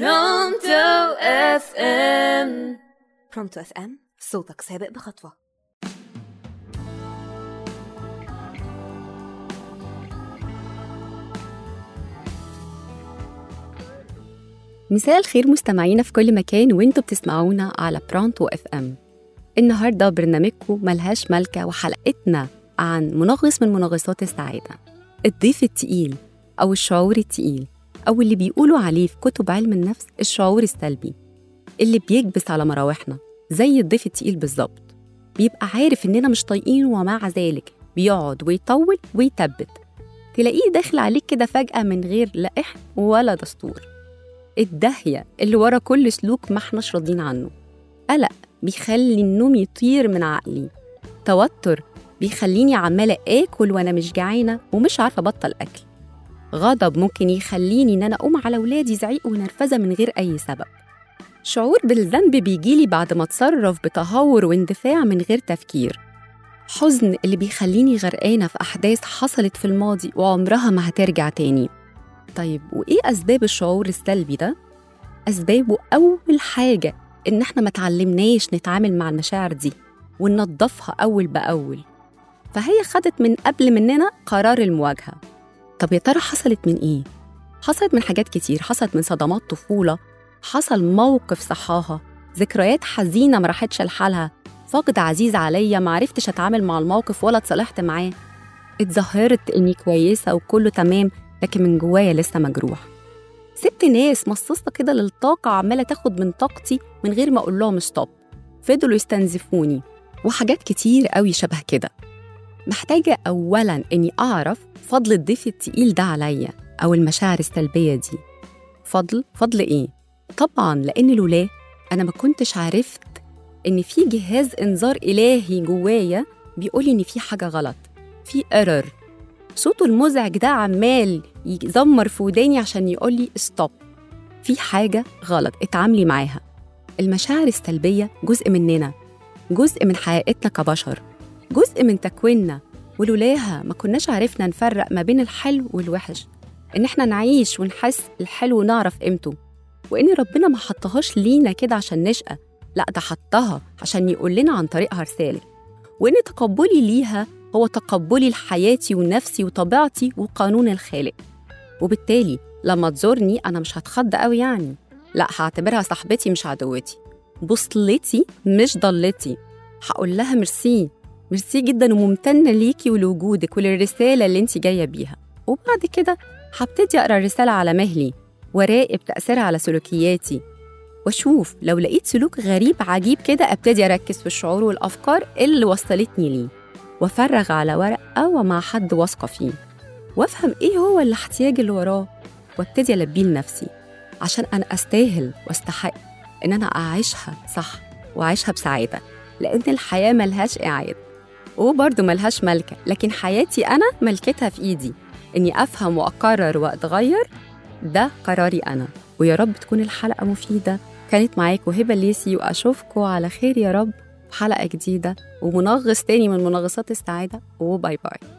Pronto FM Pronto FM صوتك سابق بخطوة. مساء الخير مستمعينا في كل مكان وانتوا بتسمعونا على Pronto FM النهارده برنامجكم ملهاش ملكة وحلقتنا عن منغص من منغصات السعادة. الضيف التقيل أو الشعور التقيل. أو اللي بيقولوا عليه في كتب علم النفس الشعور السلبي اللي بيكبس على مراوحنا زي الضيف التقيل بالظبط. بيبقى عارف إننا مش طايقينه ومع ذلك بيقعد ويطول ويثبت تلاقيه داخل عليك كده فجأة من غير لا إحن ولا دستور. الدهية اللي ورا كل سلوك ما إحناش راضيين عنه. قلق بيخلي النوم يطير من عقلي. توتر بيخليني عمالة آكل وأنا مش جعانة ومش عارفة أبطل أكل. غضب ممكن يخليني إن أنا أقوم على ولادي زعيق ونرفزة من غير أي سبب. شعور بالذنب بيجيلي بعد ما أتصرف بتهور واندفاع من غير تفكير. حزن اللي بيخليني غرقانة في أحداث حصلت في الماضي وعمرها ما هترجع تاني. طيب وإيه أسباب الشعور السلبي ده؟ أسبابه أول حاجة إن إحنا ما تعلمناش نتعامل مع المشاعر دي وننضفها أول بأول. فهي خدت من قبل مننا قرار المواجهة. طب يا ترى حصلت من إيه؟ حصلت من حاجات كتير حصلت من صدمات طفولة حصل موقف صحاها ذكريات حزينة ما راحتش لحالها فقد عزيز عليا ما عرفتش أتعامل مع الموقف ولا اتصالحت معاه. اتظاهرت إني كويسة وكله تمام لكن من جوايا لسه مجروح. سبت ناس مصاصة كده للطاقة عمالة تاخد من طاقتي من غير ما أقول لهم stop فضلوا يستنزفوني. وحاجات كتير قوي شبه كده. محتاجة أولا إني أعرف فضل الضيف التقيل ده عليا أو المشاعر السلبية دي. فضل؟ فضل إيه؟ طبعا لأن لولاه أنا ما كنتش عرفت إن في جهاز إنذار إلهي جوايا بيقولي إن في حاجة غلط في error صوته المزعج ده عمال يزمر في وداني عشان يقول لي ستوب في حاجة غلط اتعاملي معاها. المشاعر السلبية جزء مننا جزء من حقيقتنا كبشر. جزء من تكويننا ولولاها ما كناش عرفنا نفرق ما بين الحلو والوحش. إن إحنا نعيش ونحس الحلو ونعرف قيمته. وإن ربنا ما حطهاش لينا كده عشان نشقى لأ ده حطها عشان يقول لنا عن طريقها رسالة وإن تقبلي ليها هو تقبلي لحياتي ونفسي وطبيعتي وقانون الخالق. وبالتالي لما تزورني أنا مش هتخض قوي يعني. لأ هعتبرها صاحبتي مش عدوتي. بوصلتي مش ضلتي. هقول لها ميرسي. ميرسي جدا وممتنة ليكي ولوجودك وللرسالة اللي انت جاية بيها. وبعد كده هبتدي أقرأ الرسالة على مهلي وراقب تأثيرها على سلوكياتي. وأشوف لو لقيت سلوك غريب عجيب كده أبتدي أركز في الشعور والأفكار اللي وصلتني ليه. وأفرغ على ورقه ومع حد واثقة فيه. وأفهم إيه هو الاحتياج اللي وراه. وأبتدي ألبيه لنفسي عشان أنا أستاهل وأستحق إن أنا أعيشها صح وأعيشها بسعادة لأن الحياة ملهاش إعادة. وبرضه ملهاش ملكة لكن حياتي أنا ملكتها في إيدي. إني أفهم وأقرر وأتغير ده قراري أنا. ويا رب تكون الحلقة مفيدة. كانت معاكم هبه الليسي واشوفكم على خير يا رب في حلقة جديدة ومنغص تاني من منغصات السعادة. وباي باي.